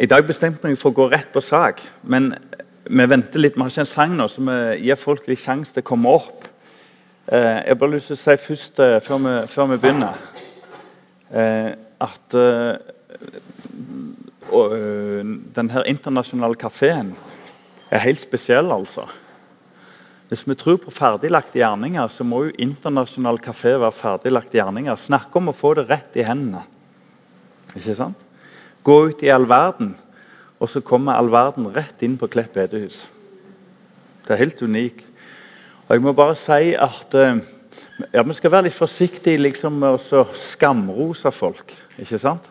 I dag bestemte jeg meg for å gå rett på sak, men vi venter litt. Vi har ikke en sang nå, så vi gir folk litt sjanse til å komme opp. Eh, jeg har bare lyst til å si først, eh, før vi, før vi begynner, eh, at og, denne internasjonale kafeen er helt spesiell, altså. Hvis vi tror på ferdiglagte gjerninger, så må jo internasjonal kafé være ferdiglagte gjerninger. Snakke om å få det rett i hendene. Ikke sant? Gå ut i all verden, og så kommer all verden rett inn på Klepp bedehus. Det er helt unikt. Og jeg må bare si at eh, ja, Vi skal være litt forsiktige liksom, med å skamrose folk. ikke sant?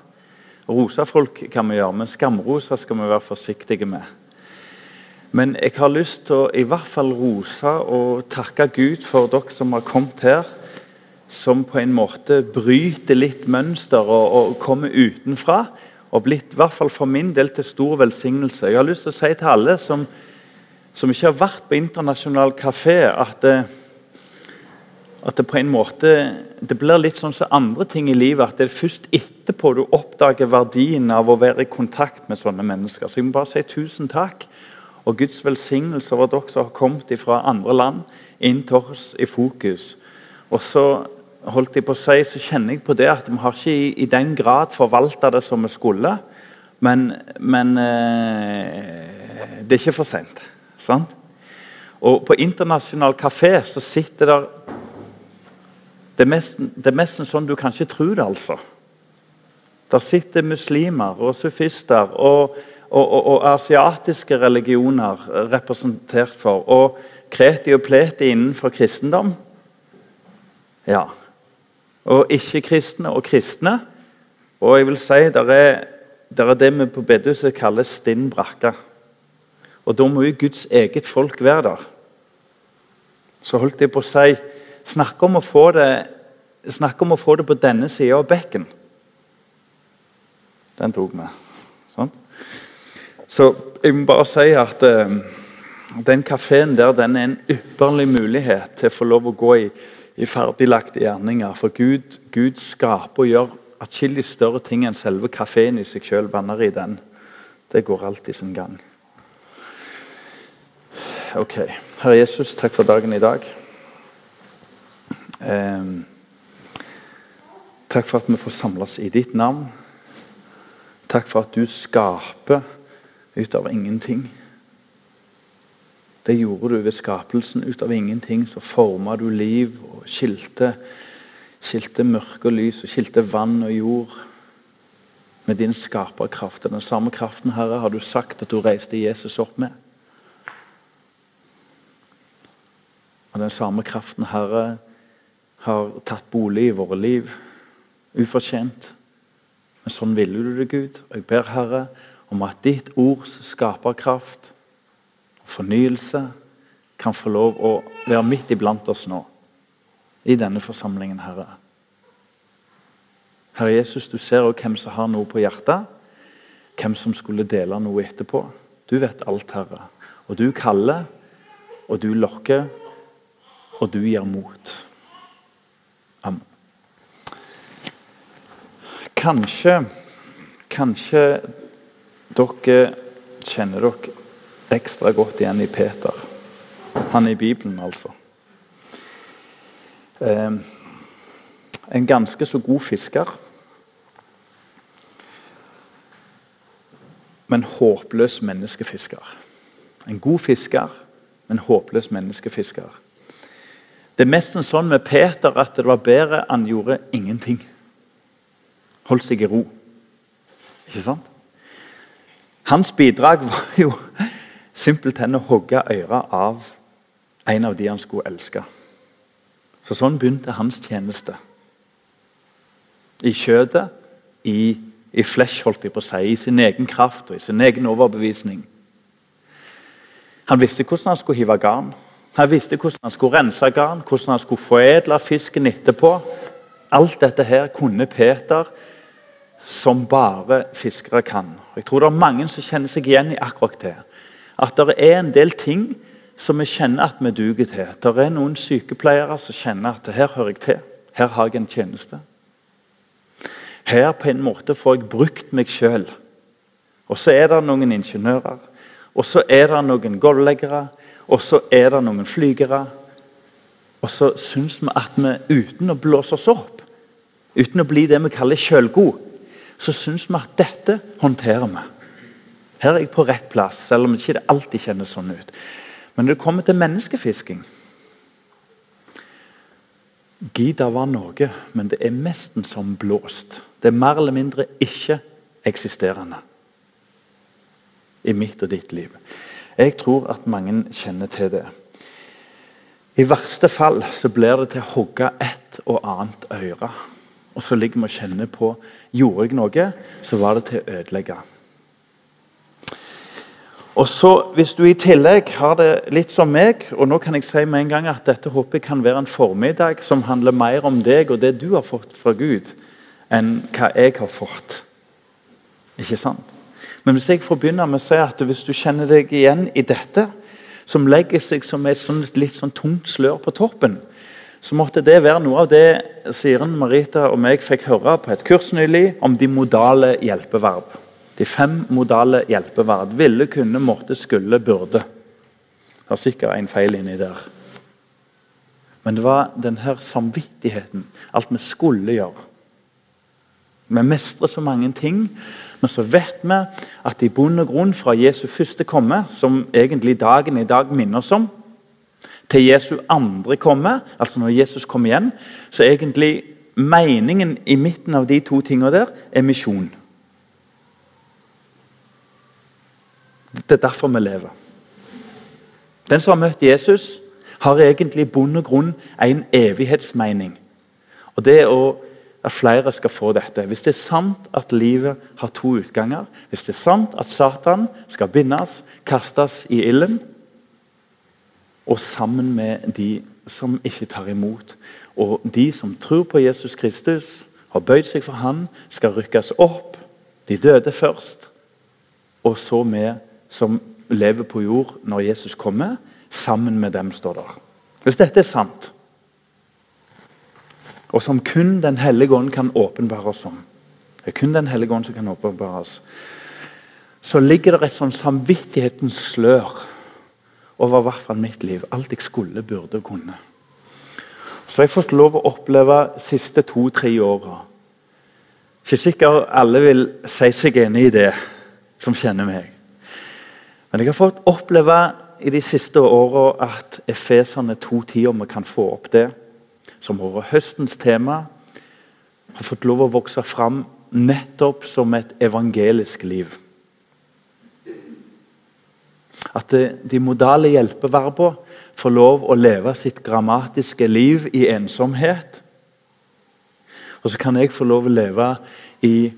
Rose folk kan vi gjøre, men skamrose skal vi være forsiktige med. Men jeg har lyst til å i hvert fall rose og takke Gud for dere som har kommet her. Som på en måte bryter litt mønster og, og kommer utenfra. Og blitt, i hvert fall for min del, til stor velsignelse. Jeg har lyst til å si til alle som, som ikke har vært på internasjonal kafé, at det, at det på en måte det blir litt sånn som andre ting i livet. At det er først etterpå du oppdager verdien av å være i kontakt med sånne mennesker. Så jeg må bare si tusen takk og Guds velsignelse over dere som har kommet fra andre land, inn til oss i fokus. Og så holdt jeg på å si, så kjenner jeg på det at vi har ikke i, i den grad forvalta det som vi skulle. Men, men eh, det er ikke for sent. Sant? Og på internasjonal kafé så sitter der Det er mest sånn du kan ikke tro det, altså. Der sitter muslimer og sufister og og, og, og, asiatiske religioner representert for. Og kreti og pleti innenfor kristendom. Ja. Og ikke-kristne og kristne. Og jeg vil si der er, der er det vi på bedehuset kaller stinn brakke. Og da må jo Guds eget folk være der. Så holdt jeg på å si Snakk om å få det, om å få det på denne sida av bekken. Den tok vi. Sånn. Så jeg må bare si at uh, den kafeen der den er en ypperlig mulighet til å få lov å gå i, i ferdiglagte gjerninger. For Gud, Gud skaper og gjør atskillig større ting enn selve kafeen i seg sjøl. Banner i den. Det går alltid sin gang. Ok. Herre Jesus, takk for dagen i dag. Um, takk for at vi får samles i ditt navn. Takk for at du skaper ut av ingenting. Det gjorde du ved skapelsen. Ut av ingenting så forma du liv og skilte, skilte mørke og lys og skilte vann og jord med din skaperkraft. Den samme kraften, Herre, har du sagt at du reiste Jesus opp med. Og den samme kraften, Herre, har tatt bolig i våre liv. Ufortjent. Men sånn ville du det, Gud. Og jeg ber, Herre, om at ditt ords skaperkraft fornyelse kan få lov å være midt iblant oss nå, i denne forsamlingen, Herre. Herre Jesus, du ser også hvem som har noe på hjertet, hvem som skulle dele noe etterpå. Du vet alt, Herre. Og du kaller, og du lokker, og du gir mot. Amen. Kanskje, kanskje dere kjenner dere ekstra godt igjen i Peter. Han er i Bibelen, altså. Eh, en ganske så god fisker. Men håpløs menneskefisker. En god fisker, men håpløs menneskefisker. Det er mest sånn med Peter at det var bedre han gjorde ingenting. Holdt seg i ro. Ikke sant? Hans bidrag var jo simpelthen å hogge øret av en av de han skulle elske. Så Sånn begynte hans tjeneste. I kjødet, i, i flesh, holdt jeg på å si, i sin egen kraft og i sin egen overbevisning. Han visste hvordan han skulle hive garn. Han visste hvordan han skulle rense garn, hvordan han skulle foredle fisken etterpå. Alt dette her kunne Peter som bare fiskere kan. Jeg tror det er mange som kjenner seg igjen i akkurat det. At det er en del ting som vi kjenner at vi duger til. Det er noen sykepleiere som kjenner at her hører jeg til. Her har jeg en tjeneste. Her på en måte får jeg brukt meg sjøl. Og så er det noen ingeniører. Og så er det noen golvleggere. Og så er det noen flygere. Og så syns vi at vi uten å blåse oss opp, uten å bli det vi kaller sjølgod, så syns vi at dette håndterer vi. Her er jeg på rett plass, selv om det ikke alltid kjennes sånn ut. Men når det kommer til menneskefisking Gida var noe, men det er nesten som blåst. Det er mer eller mindre ikke-eksisterende i mitt og ditt liv. Jeg tror at mange kjenner til det. I verste fall så blir det til å hogge et og annet øre. Og så ligger vi og kjenner på Gjorde jeg noe, så var det til å ødelegge. Og så, Hvis du i tillegg har det litt som meg og nå kan jeg si med en gang at Dette håper kan være en formiddag som handler mer om deg og det du har fått fra Gud, enn hva jeg har fått. Ikke sant? Men hvis jeg får begynne med å si at hvis du kjenner deg igjen i dette, som legger seg som et sånt, litt sånn tungt slør på toppen, så måtte det være noe av det Siren, Marita og meg fikk høre på et kurs nylig om de modale hjelpeverb. De fem modale hjelpeverd. Ville, kunne, måtte, skulle, burde. Det var sikkert en feil inni der. Men det var denne samvittigheten. Alt vi skulle gjøre. Vi mestrer så mange ting, men så vet vi at i bunn og grunn fra Jesu første komme, som egentlig dagen i dag minner oss om, til Jesu andre komme, altså når Jesus kommer igjen, så egentlig meningen i midten av de to tingene der er misjon. Det er derfor vi lever. Den som har møtt Jesus, har egentlig i bunn og grunn en evighetsmening. Og det er å, at flere skal få dette. Hvis det er sant at livet har to utganger, hvis det er sant at Satan skal bindes, kastes i ilden, og sammen med de som ikke tar imot. Og de som tror på Jesus Kristus, har bøyd seg for han, skal rykkes opp. De døde først. Og så vi som lever på jord når Jesus kommer, sammen med dem, står der. Hvis dette er sant, og som kun Den hellige ånd kan åpenbare oss om Det er kun Den hellige ånd som kan åpenbare oss. Så ligger det et sånn samvittighetens slør over hvert fall mitt liv. Alt jeg skulle, burde og kunne. Så har jeg fått lov å oppleve de siste to-tre åra. Ikke sikkert alle vil si seg enig i det, som kjenner meg. Men jeg har fått oppleve i de siste åra at Efeserne 2.10, om vi kan få opp det, som har vært høstens tema, har fått lov å vokse fram nettopp som et evangelisk liv. At de modale hjelpeverbene får lov å leve sitt grammatiske liv i ensomhet. Og så kan jeg få lov å leve i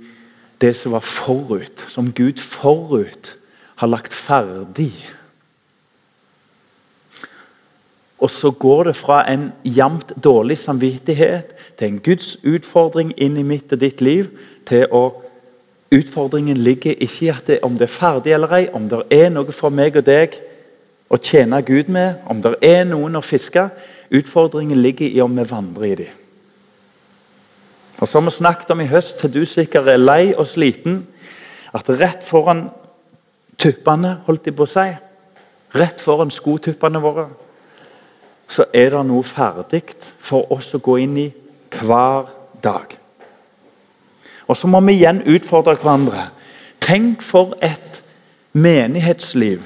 det som var forut, som Gud forut har lagt ferdig. Og så går det fra en jevnt dårlig samvittighet til en Guds utfordring inn i mitt og ditt liv, til å Utfordringen ligger ikke i det, om det er ferdig eller ei, om det er noe for meg og deg å tjene Gud med, om det er noen å fiske. Utfordringen ligger i om vi vandrer i dem. Og Som vi snakket om i høst, til du sikkert er lei og sliten, at rett foran tuppene, holdt de på å si, rett foran skotuppene våre, så er det noe ferdig for oss å gå inn i hver dag. Og så må vi igjen utfordre hverandre. Tenk for et menighetsliv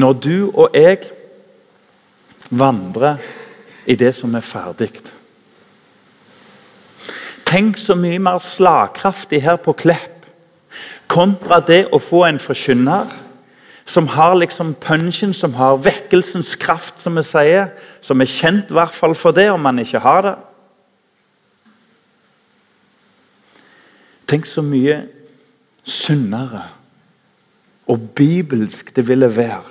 når du og jeg vandrer i det som er ferdig. Tenk så mye mer slagkraftig her på Klepp kontra det å få en forkynner som har liksom punchen, som har vekkelsens kraft, som vi sier. Som er kjent i hvert fall for det, om man ikke har det. Tenk så mye sunnere og bibelsk det ville være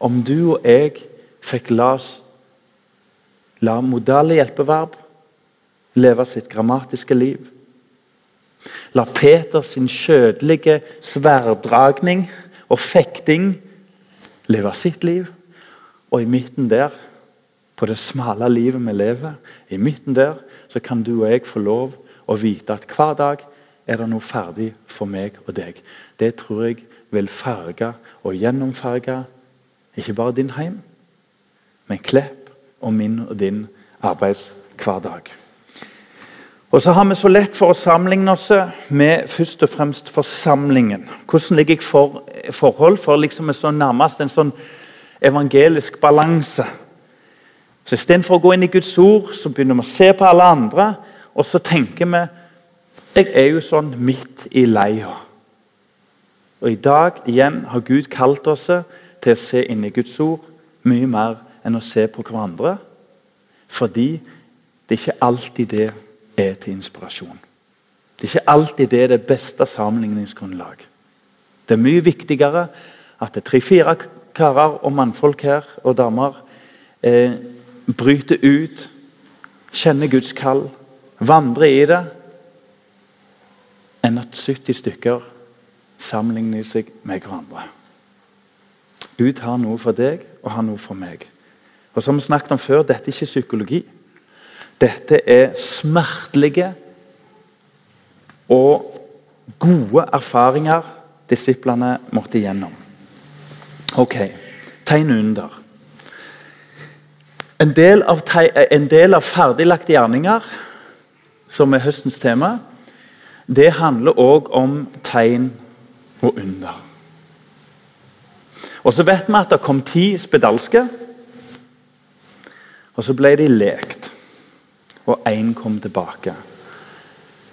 om du og jeg fikk la oss la modale hjelpeverb leve sitt grammatiske liv. La Peters skjødelige sverddragning og fekting leve sitt liv. Og i midten der, på det smale livet vi lever, i midten der, så kan du og jeg få lov å vite at hver dag er det noe ferdig for meg og deg. Det tror jeg vil farge og gjennomfarge ikke bare din heim, men Klepp og min og din arbeidshverdag. Og så har vi så lett for å sammenligne oss med først og fremst forsamlingen. Hvordan ligger jeg for forhold for liksom så nærmest en sånn evangelisk balanse? Så Istedenfor å gå inn i Guds ord, så begynner vi å se på alle andre. Og så tenker vi jeg er jo sånn midt i leia. Og i dag igjen har Gud kalt oss til å se inn i Guds ord mye mer enn å se på hverandre. Fordi det er ikke alltid det er til inspirasjon. Det er ikke alltid det er det beste sammenligningsgrunnlag. Det er mye viktigere at det er tre-fire karer og mannfolk her og damer eh, bryter ut, kjenner Guds kall, vandrer i det, enn at 70 stykker sammenligner seg med hverandre. Gud har noe for deg og har noe for meg. Og som vi snakket om før, Dette er ikke psykologi. Dette er smertelige og gode erfaringer disiplene måtte gjennom. Ok, tegn under. En del av, en del av ferdiglagte gjerninger, som er høstens tema, det handler òg om tegn og under. Og Så vet vi at det kom ti spedalske, og så ble de lekt. Og én kom tilbake.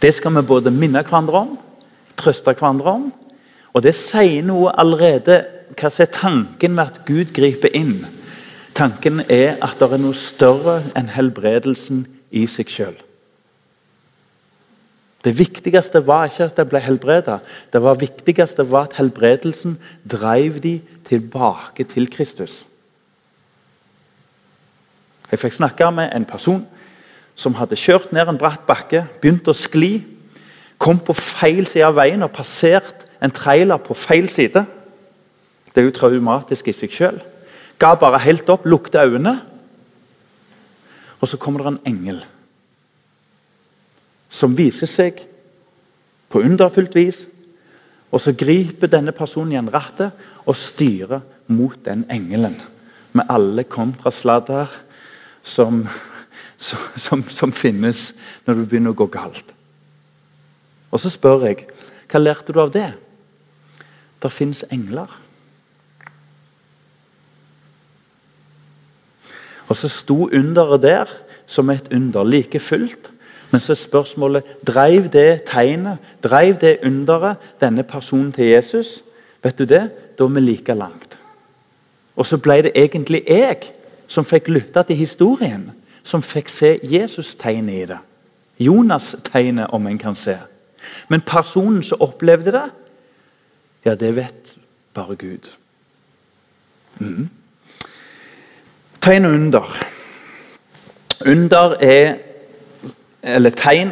Det skal vi både minne hverandre om, trøste hverandre om. Og det sier noe allerede hva som er tanken med at Gud griper inn. Tanken er at det er noe større enn helbredelsen i seg sjøl. Det viktigste var ikke at de ble helbreda. Det var viktigste var at helbredelsen drev de tilbake til Kristus. Jeg fikk snakke med en person som hadde kjørt ned en bratt bakke, begynt å skli, kom på feil side av veien og passert en trailer på feil side. Det er jo traumatisk i seg sjøl. Ga bare helt opp, lukte øynene. Og så kommer det en engel som viser seg på underfullt vis. Og så griper denne personen igjen rattet og styrer mot den engelen. Med alle kontrasladder som, som, som, finnes når det begynner å gå galt. Og så spør jeg hva lærte du av det? Der fins engler. Og så sto underet der som et under, like fullt men så er spørsmålet Dreiv det tegnet, dreiv det underet, denne personen til Jesus? Vet du det? Da er vi like langt. Og så ble det egentlig jeg som fikk lytte til historien, som fikk se Jesus-tegnet i det. Jonas-tegnet, om en kan se. Men personen som opplevde det, ja, det vet bare Gud. Mm. Tegn og under. Under er eller tegn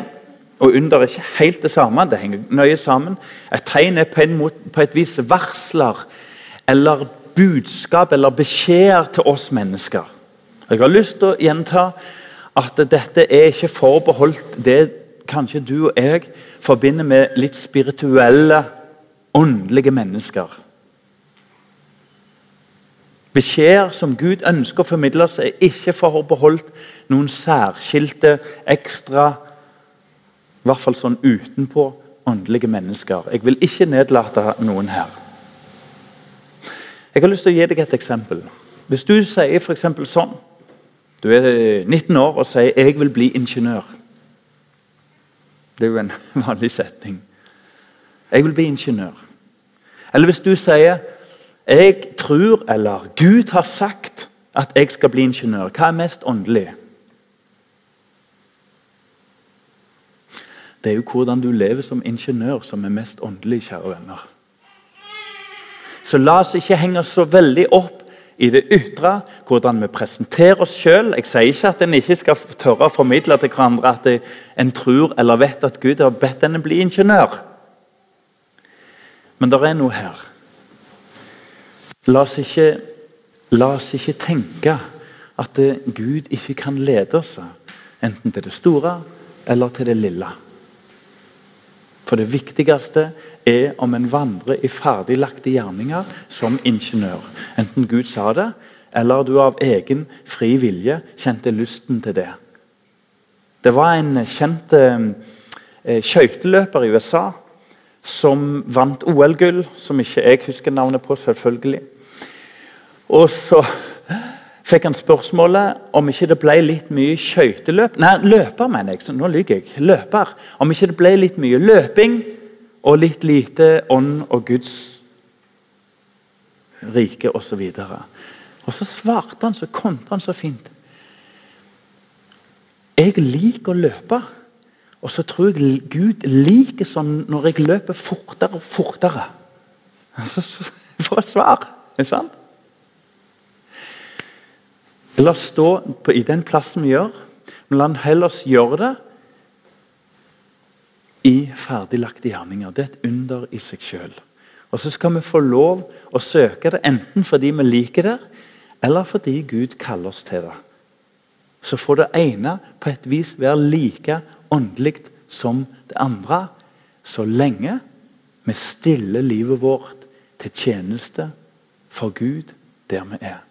og under er ikke helt det samme. Det henger nøye sammen. Et tegn er på, en måte, på et vis varsler eller budskap eller beskjeder til oss mennesker. Jeg har lyst til å gjenta at dette er ikke forbeholdt det kanskje du og jeg forbinder med litt spirituelle, åndelige mennesker. Beskjeder som Gud ønsker å formidle oss, er ikke forbeholdt noen særskilte, ekstra I hvert fall sånn utenpå åndelige mennesker. Jeg vil ikke nedlate noen her. Jeg har lyst til å gi deg et eksempel. Hvis du sier f.eks. sånn Du er 19 år og sier 'jeg vil bli ingeniør'. Det er jo en vanlig setning. Jeg vil bli ingeniør. Eller hvis du sier jeg tror, eller Gud har sagt, at jeg skal bli ingeniør. Hva er mest åndelig? Det er jo hvordan du lever som ingeniør, som er mest åndelig, kjære venner. Så la oss ikke henge så veldig opp i det ytre, hvordan vi presenterer oss sjøl. Jeg sier ikke at en ikke skal tørre å formidle til hverandre at en tror eller vet at Gud har bedt en bli ingeniør. Men det er noe her. La oss ikke, la oss ikke tenke at Gud ikke kan lede oss, enten til det store eller til det lille. For det viktigste er om en vandrer i ferdiglagte gjerninger som ingeniør. Enten Gud sa det, eller du av egen fri vilje kjente lysten til det. Det var en kjent eh, skøyteløper i USA som vant OL-gull, som ikke jeg husker navnet på, selvfølgelig. Og så fikk han spørsmålet om ikke det ble litt mye skøyteløp Nei, løper, mener jeg. så nå lyver jeg. Løper. Om ikke det ble litt mye løping og litt lite ånd og Guds rike osv. Og, og så svarte han, så kontra han så fint. Jeg liker å løpe. Og så tror jeg Gud liker sånn når jeg løper fortere og fortere. For et svar! Ikke sant? La oss stå på, i den plassen vi gjør, men la oss heller gjøre det i ferdiglagte gjerninger. Det er et under i seg sjøl. Og så skal vi få lov å søke det enten fordi vi liker det, eller fordi Gud kaller oss til det. Så får det ene på et vis være like åndelig som det andre, så lenge vi stiller livet vårt til tjeneste for Gud der vi er.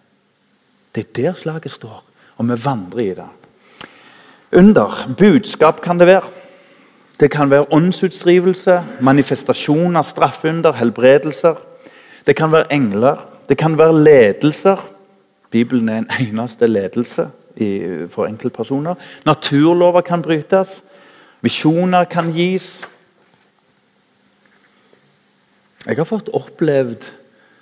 Det er der slaget står, og vi vandrer i det. Under budskap kan det være. Det kan være åndsutstrivelse, manifestasjon av straffeunder, helbredelser. Det kan være engler, det kan være ledelser. Bibelen er en eneste ledelse for enkeltpersoner. Naturlover kan brytes. Visjoner kan gis. Jeg har fått opplevd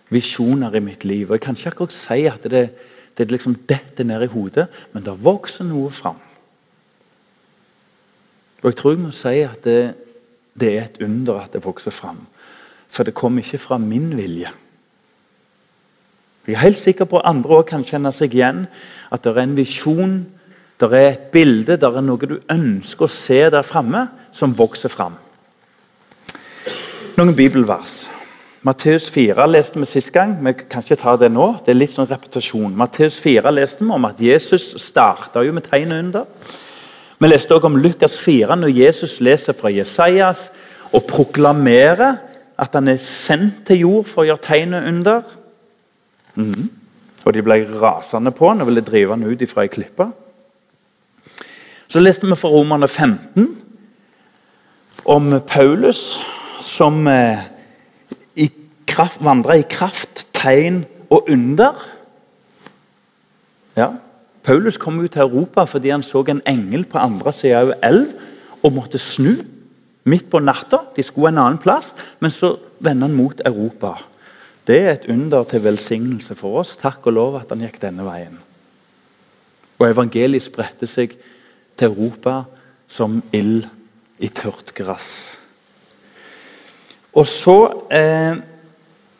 visjoner i mitt liv. og Jeg kan ikke akkurat si at det, det liksom detter ned i hodet, men det vokser noe fram. Og jeg tror jeg må si at det, det er et under at det vokser fram. For det kommer ikke fra min vilje. Jeg er helt sikker på at andre også kan kjenne seg igjen. At det er en visjon, det er et bilde, det er noe du ønsker å se der framme, som vokser fram. Noen bibelvers. Matteus 4 leste vi sist gang. Vi kan ikke ta det nå. Det er litt sånn repetasjon. Matteus 4 leste vi om at Jesus starta med tegn under. Vi leste også om Lukas 4, når Jesus leser fra Jesajas og proklamerer at han er sendt til jord for å gjøre tegn under. Mm. Og de ble rasende på han og ville drive han ut fra ei klippe. Så leste vi fra Romerne 15 om Paulus som eh, kraft, vandra i kraft, tegn og under. Ja, Paulus kom ut til Europa fordi han så en engel på andre sida av elv og måtte snu midt på natta. De skulle en annen plass, men så vender han mot Europa. Det er et under til velsignelse for oss. Takk og lov at han gikk denne veien. Og evangeliet spredte seg til Europa som ild i tørt gress. Og så eh,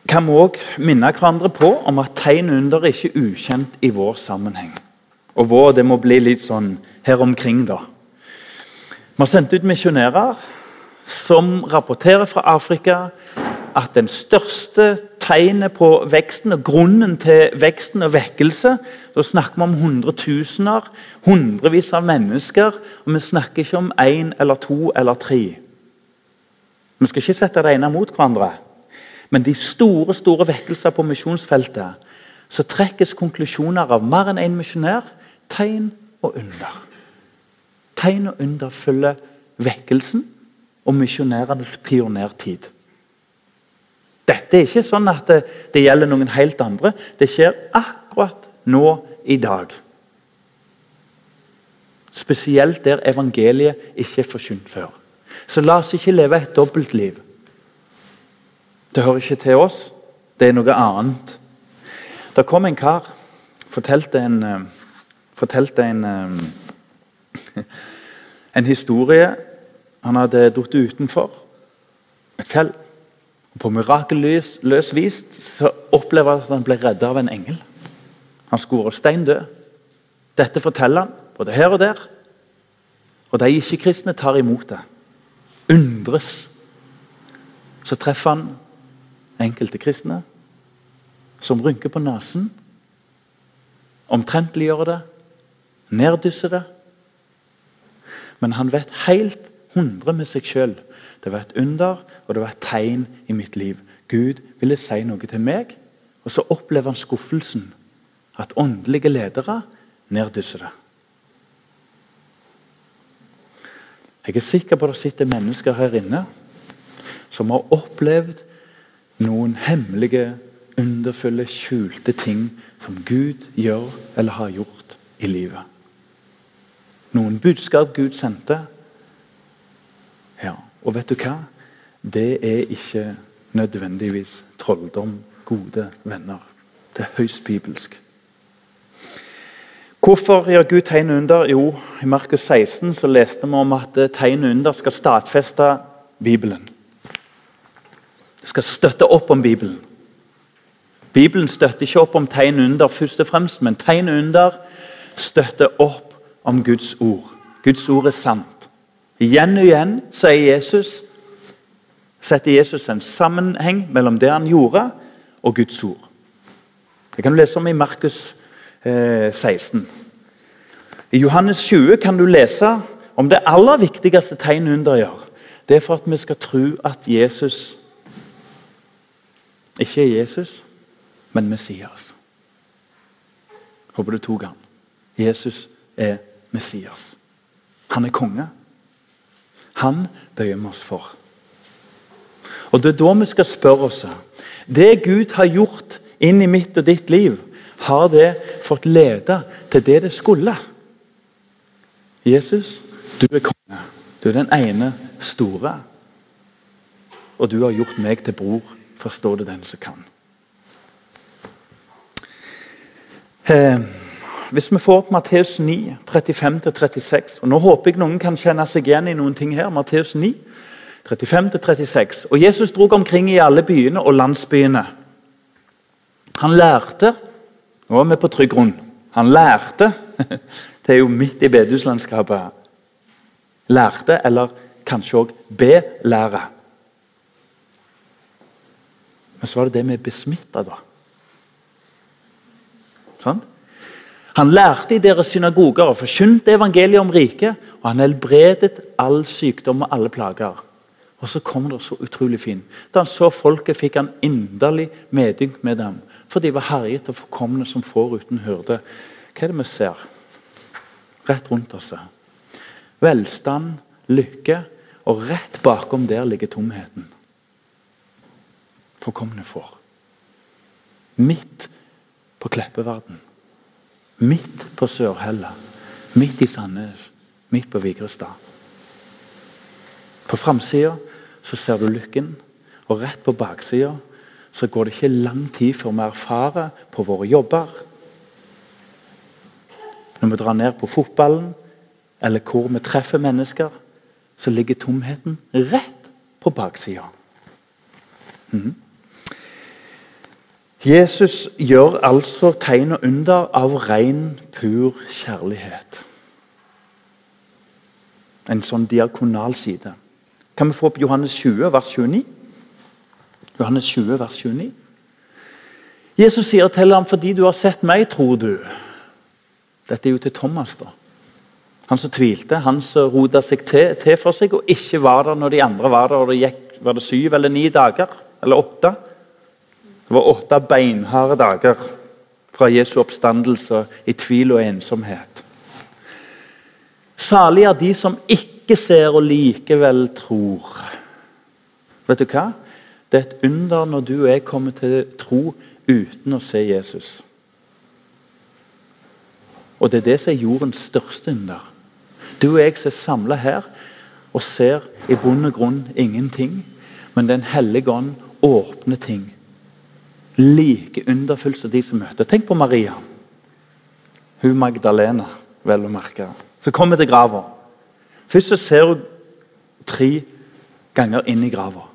kan vi òg minne hverandre på om at tegn under er ikke ukjent i vår sammenheng. Og vår, det må bli litt sånn her omkring, da. Vi har sendt ut misjonærer som rapporterer fra Afrika at den største tegnet på veksten og grunnen til veksten og vekkelse Da snakker vi om hundretusener, hundrevis av mennesker. Og vi snakker ikke om én eller to eller tre. Vi skal ikke sette det ene mot hverandre. Men de store store vekkelser på misjonsfeltet så trekkes konklusjoner av mer enn én en misjonær, tegn og under. Tegn og under følger vekkelsen og misjonærenes pionertid. Dette er ikke sånn at det, det, gjelder noen helt andre. Det skjer akkurat nå i dag. Spesielt der evangeliet ikke er forkynt før. Så la oss ikke leve et dobbeltliv. Det hører ikke til oss. Det er noe annet. Det kom en kar, fortalte en, eh, fortalte en, eh, en historie. Han hadde falt utenfor et fjell. På mirakelløs vis så opplever han at han ble reddet av en engel. Han skulle vært stein død. Dette forteller han både her og der. Og de ikke-kristne tar imot det. Undres. Så treffer han enkelte kristne som rynker på nesen, omtrentliggjør det, neddysser det. Men han vet helt hundre med seg sjøl. Det var et under, og det var et tegn i mitt liv. Gud ville si noe til meg, og så opplever han skuffelsen. At åndelige ledere neddysser det. Jeg er sikker på at det sitter mennesker her inne som har opplevd noen hemmelige, underfulle, skjulte ting som Gud gjør eller har gjort i livet. Noen budskap Gud sendte. Ja, Og vet du hva? Det er ikke nødvendigvis trolldom, gode venner. Det er høyst bibelsk. Hvorfor gjør Gud tegn under? Jo, I Markus 16 så leste vi om at tegn under skal stadfeste Bibelen. Det skal støtte opp om Bibelen. Bibelen støtter ikke opp om tegn under, først og fremst, men tegn under støtter opp om Guds ord. Guds ord er sant. Igjen og igjen sier Jesus, setter Jesus en sammenheng mellom det han gjorde, og Guds ord. Det kan du lese om i Markus eh, 16. I Johannes 20 kan du lese om det aller viktigste tegnet under gjør. Det er for at vi skal tro at Jesus ikke er Jesus, men Messias. Håper du tok han. Jesus er Messias. Han er konge. Han bøyer vi oss for. Og Det er da vi skal spørre oss Det Gud har gjort inn i mitt og ditt liv, har det fått lede til det det skulle? Jesus, du er konge. Du er den ene store. Og du har gjort meg til bror. Forstå det den som kan. Eh, hvis vi får opp Matteus 9, 35-36 og Nå håper jeg noen kan kjenne seg igjen i noen ting her. Matteus 9, 35-36. Og Jesus drog omkring i alle byene og landsbyene. Han lærte Nå er vi på trygg grunn. Han lærte Det er jo midt i bedehuslandskapet. Lærte, eller kanskje òg belære. Men så var det det med besmitta, da. Sånn? Han lærte i deres synagoger og forkynte evangeliet om riket. Og han helbredet all sykdom og alle plager. Og så kom det så utrolig fint. Da han så folket, fikk han inderlig medynk med dem. For de var herjet og forkomne som får uten hyrde. Hva er det vi ser rett rundt oss? Velstand, lykke, og rett bakom der ligger tomheten. Forkomne får. Midt på Kleppeverden. Midt på Sørhella. Midt i Sandnes. Midt på Vigrestad. På framsida ser du lykken, og rett på baksida så går det ikke lang tid før vi erfarer på våre jobber. Når vi drar ned på fotballen, eller hvor vi treffer mennesker, så ligger tomheten rett på baksida. Mm. Jesus gjør altså tegn og under av ren, pur kjærlighet. En sånn diakonal side. Kan vi få opp Johannes 20, vers 29? Johannes 20, vers 29. Jesus sier til ham, 'Fordi du har sett meg, tror du.' Dette er jo til Thomas. da. Han som tvilte, han som rota seg til, til, for seg og ikke var der når de andre var der. og det gikk, Var det syv eller ni dager? Eller åtte? Det var åtte beinharde dager fra Jesu oppstandelse i tvil og ensomhet. Salig er de som ikke ser og likevel tror. Vet du hva? Det er et under når du og jeg kommer til tro uten å se Jesus. Og det er det som er jordens største under. Du og jeg som er samla her og ser i bunn og grunn ingenting, men Den hellige ånd åpner ting like underfull som de som møter. Tenk på Maria. Hun Magdalena, vel å merke. Som kommer til grava. Først så ser hun tre ganger inn i grava.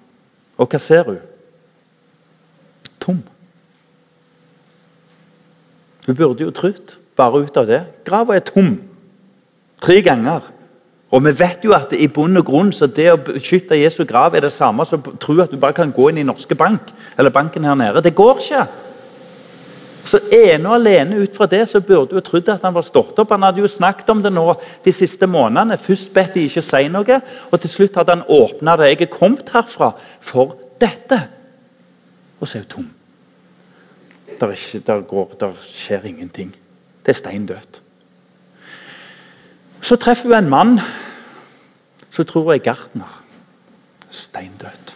Og hva ser hun? Tom. Hun burde jo trodd, bare ut av det Grava er tom. Tre ganger. Og vi vet jo at i bunn og grunn så det å beskytte Jesu grav er det samme som å tro at du bare kan gå inn i Norske Bank eller banken her nede. Det går ikke. Så ene og alene ut fra det så burde du trodd at han var stått opp. Han hadde jo snakket om det nå de siste månedene. Først bedt de ikke si noe, og til slutt hadde han åpna det. 'Jeg er kommet herfra for dette.' Og så er hun tom. Der, ikke, der, går, der skjer ingenting. Det er stein dødt. Så treffer hun en mann som tror hun er gartner. Steindød.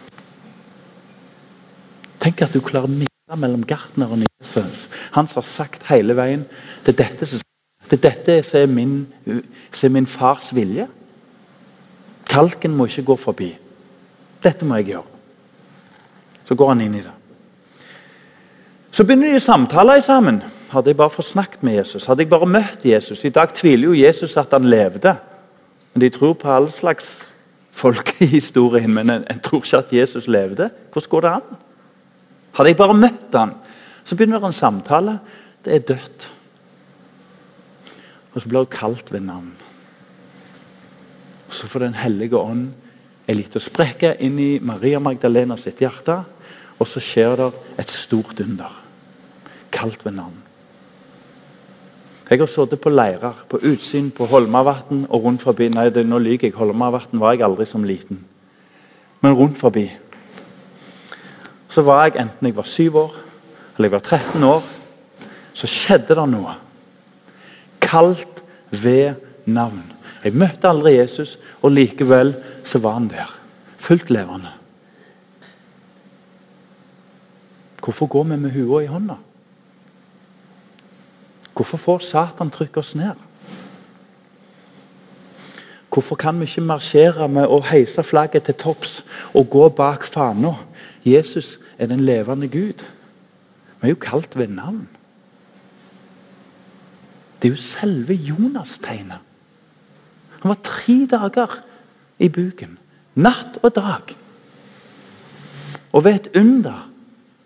Tenk at du klarer å miste mellom gartneren og Jesus. Han som har sagt hele veien det er dette som, det er dette som er, min, som er min fars vilje. Kalken må ikke gå forbi. Dette må jeg gjøre. Så går han inn i det. Så begynner de å samtale sammen. Hadde jeg bare fått snakket med Jesus, hadde jeg bare møtt Jesus I dag tviler jo Jesus at han levde. Men de tror på all slags folk i historien, men en, en tror ikke at Jesus levde. Hvordan går det an? Hadde jeg bare møtt han, Så begynner det en samtale. Det er dødt. Og så blir hun kalt ved navn. Og Så får Den hellige ånd en liten sprekke inn i Maria Magdalena sitt hjerte. Og så skjer det et stort under. Kalt ved navn. Jeg har sittet på leirer, på utsyn på Holmavatn og rundt forbi. Nei, det, nå lyver jeg. Holmavatn var jeg aldri som liten. Men rundt forbi. Så var jeg, enten jeg var syv år eller jeg var 13 år, så skjedde det noe. Kalt ved navn. Jeg møtte aldri Jesus, og likevel så var han der. Fullt levende. Hvorfor går vi med hua i hånda? Hvorfor får Satan trykke oss ned? Hvorfor kan vi ikke marsjere med å heise flagget til topps og gå bak fana? Jesus er den levende Gud. Vi er jo kalt ved navn. Det er jo selve Jonas-tegnet. Han var tre dager i buken. Natt og dag. Og ved et under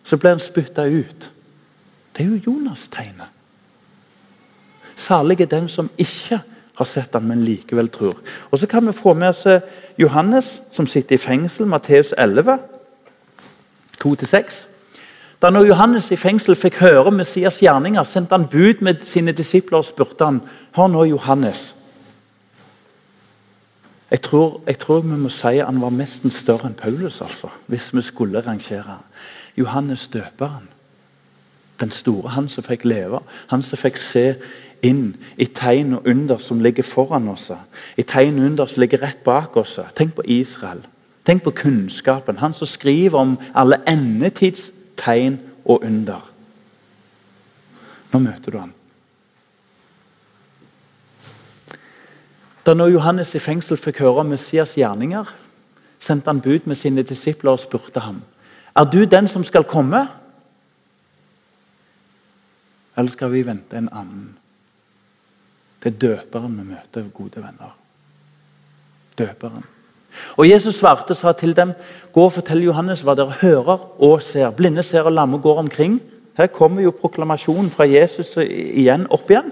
så ble han spytta ut. Det er jo Jonas-tegnet. Salig er den som ikke har sett han, men likevel tror. Og Så kan vi få med oss eh, Johannes, som sitter i fengsel, Matteus 11, 2-6. Da når Johannes i fengsel fikk høre Messias gjerninger, sendte han bud med sine disipler og spurte han, Hør nå, Johannes. Jeg tror, jeg tror, vi må si han var nesten større enn Paulus, altså, hvis vi skulle rangere. Johannes døperen. Den store, han som fikk leve, han som fikk se inn i tegn og under som ligger foran oss. I tegn og under som ligger rett bak oss. Tenk på Israel. Tenk på kunnskapen. Han som skriver om alle endetids tegn og under. Nå møter du han. Da når Johannes i fengsel fikk høre om Messias gjerninger, sendte han bud med sine disipler og spurte ham er du den som skal komme, eller skal vi vente en annen? Det er døperen vi møter, gode venner. Døperen. Og Jesus svarte og sa til dem gå og fortell Johannes hva dere hører og ser. Blinde ser og lamme går omkring. Her kommer jo proklamasjonen fra Jesus igjen opp igjen.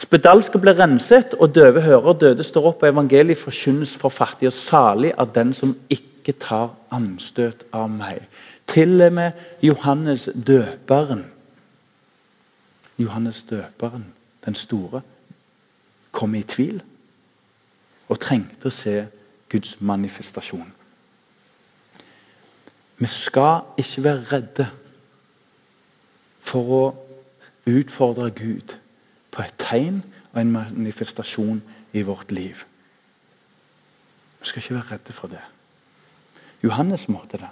Spedalske ble renset, og døve hører. Døde står opp, og evangeliet forkynnes for fattige. Og salig av den som ikke tar anstøt av meg. Til og med Johannes døperen. Johannes døperen, den store, kom i tvil og trengte å se Guds manifestasjon. Vi skal ikke være redde for å utfordre Gud på et tegn og en manifestasjon i vårt liv. Vi skal ikke være redde for det. Johannes måtte det.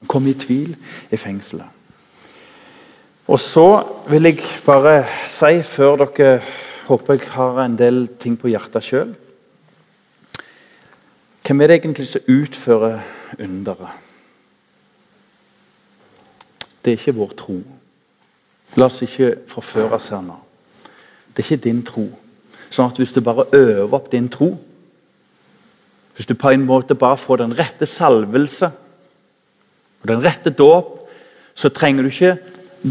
Han kom i tvil i fengselet. Og så vil jeg bare si, før dere håper jeg har en del ting på hjertet sjøl. Hvem er det egentlig som utfører underet? Det er ikke vår tro. La oss ikke forføres her nå. Det er ikke din tro. Sånn at Hvis du bare øver opp din tro, hvis du på en måte bare får den rette salvelse og den rette dåp, så trenger du ikke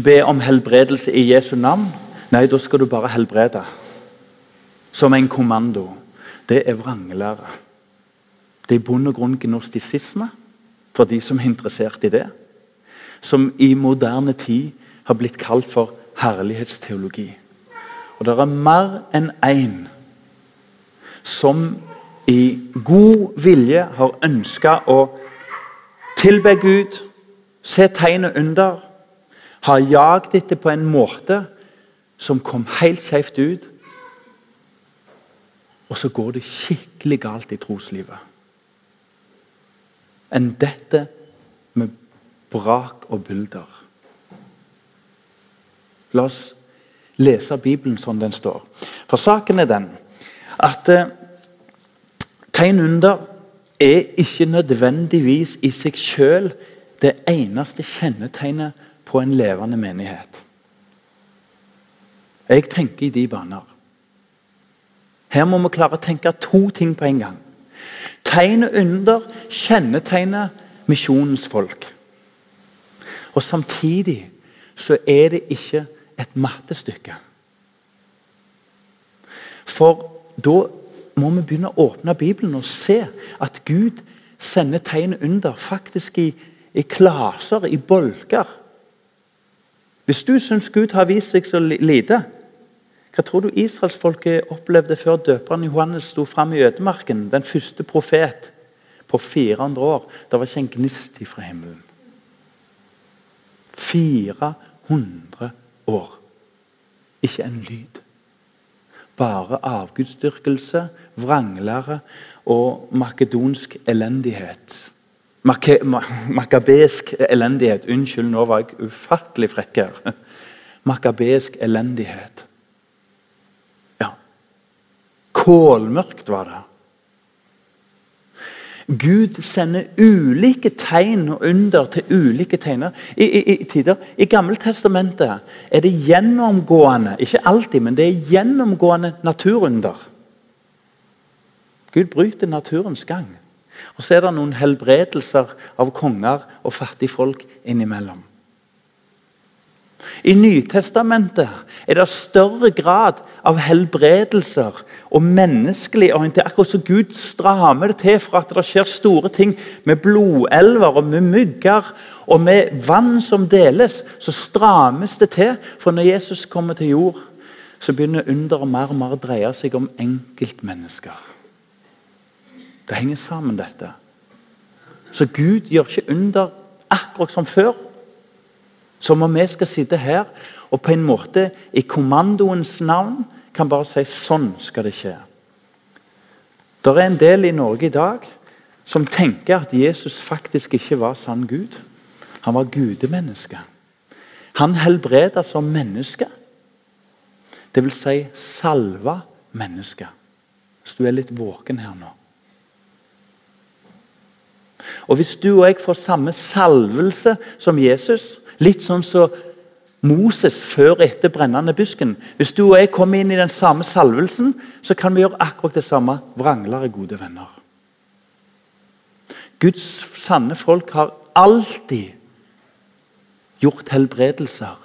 be om helbredelse i Jesu navn. Nei, da skal du bare helbrede som en kommando, det er vranglære. Det er i bunn og grunn gnostisisme, for de som er interessert i det. Som i moderne tid har blitt kalt for herlighetsteologi. Og det er mer enn én som i god vilje har ønska å tilbe Gud, se tegnet under, har jagd etter på en måte som kom helt skjevt ut. Og så går det skikkelig galt i troslivet. Enn dette med brak og bulder. La oss lese Bibelen som den står. For saken er den at eh, tegn under er ikke nødvendigvis i seg selv det eneste kjennetegnet på en levende menighet. Jeg tenker i de baner. Her må vi klare å tenke to ting på en gang. Tegnet under kjennetegner misjonens folk. Og Samtidig så er det ikke et mattestykke. For da må vi begynne å åpne Bibelen og se at Gud sender tegn under, faktisk i, i klaser, i bolker. Hvis du syns Gud har vist seg så lite, hva tror du israelsfolket opplevde før døperen Johannes sto fram i ødemarken? Den første profet på 400 år. Det var ikke en gnist fra himmelen. 400 år. Ikke en lyd. Bare avgudsdyrkelse, vranglære og makedonsk elendighet. Make, makabesk elendighet. Unnskyld, nå var jeg ufattelig frekk her. Makabesk elendighet. Ja. Kålmørkt var det. Gud sender ulike tegn og under til ulike tegner i, i, i tider. I Gammeltestamentet er det gjennomgående ikke alltid, men det er gjennomgående naturunder. Gud bryter naturens gang. Og Så er det noen helbredelser av konger og fattigfolk innimellom. I Nytestamentet er det større grad av helbredelser og menneskelig orientering. Akkurat som Gud strammer det til for at det skjer store ting med blodelver og med mygger og med vann som deles. Så strammes det til. For når Jesus kommer til jord, så begynner underet mer og mer å dreie seg om enkeltmennesker. Det henger sammen, dette. Så Gud gjør ikke under akkurat som før. Som om vi skal sitte her og på en måte i kommandoens navn kan bare si sånn skal det skje. Det er en del i Norge i dag som tenker at Jesus faktisk ikke var sann Gud. Han var gudemenneske. Han helbreda som menneske. Det vil si salva menneske. Hvis du er litt våken her nå. Og Hvis du og jeg får samme salvelse som Jesus, Litt sånn som så Moses før og etter brennende busken. Hvis du og jeg kommer inn i den samme salvelsen, så kan vi gjøre akkurat det samme. Vranglere gode venner. Guds sanne folk har alltid gjort helbredelser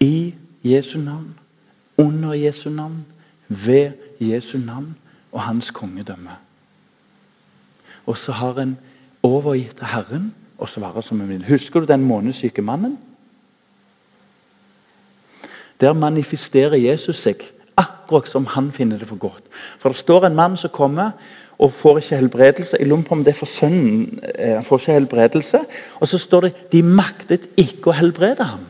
i Jesu navn, under Jesu navn, ved Jesu navn og hans kongedømme. Og så har en overgitt Herren og svare som en vil. Husker du den månesyke mannen? Der manifesterer Jesus seg akkurat som han finner det for godt. For Det står en mann som kommer og får ikke helbredelse. Jeg lurer på om det er for sønnen. Eh, han får ikke helbredelse. Og så står det de maktet ikke å helbrede ham.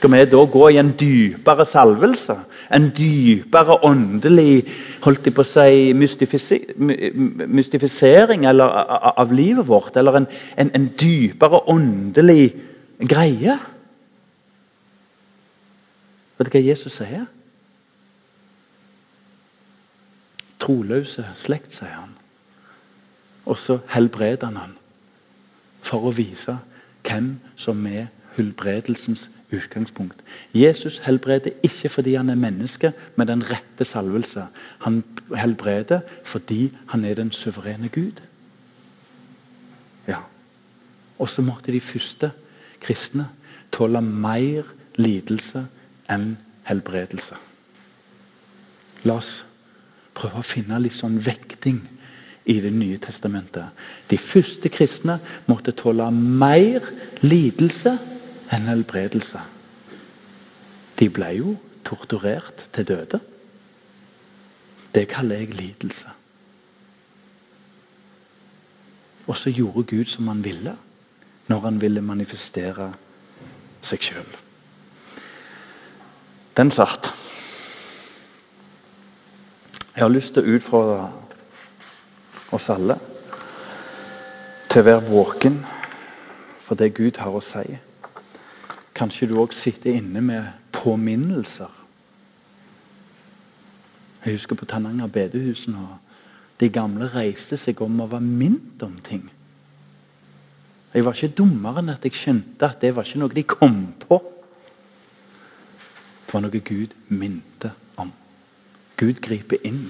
Skal vi da gå i en dypere salvelse? En dypere åndelig holdt jeg på å si, mystifisering eller, av livet vårt? Eller en, en, en dypere åndelig greie? Vet du hva Jesus sier? Troløse slekt, sier han. Og så helbreder han han for å vise hvem som er helbredelsens utgangspunkt. Jesus helbreder ikke fordi han er menneske med den rette salvelse. Han helbreder fordi han er den suverene Gud. Ja. Og så måtte de første kristne tåle mer lidelse enn helbredelse. La oss prøve å finne litt sånn vekting i Det nye testamentet. De første kristne måtte tåle mer lidelse enn helbredelse. De ble jo torturert til døde. Det kaller jeg lidelse. Og så gjorde Gud som han ville, når han ville manifestere seg sjøl. Den satt. Jeg har lyst til å utfordre oss alle til å være våken for det Gud har å si. Kanskje du òg sitter inne med påminnelser. Jeg husker på Tananger bedehus nå. de gamle reiste seg om og var minnet om ting. Jeg var ikke dummere enn at jeg skjønte at det var ikke noe de kom på. Det var noe Gud minte om. Gud griper inn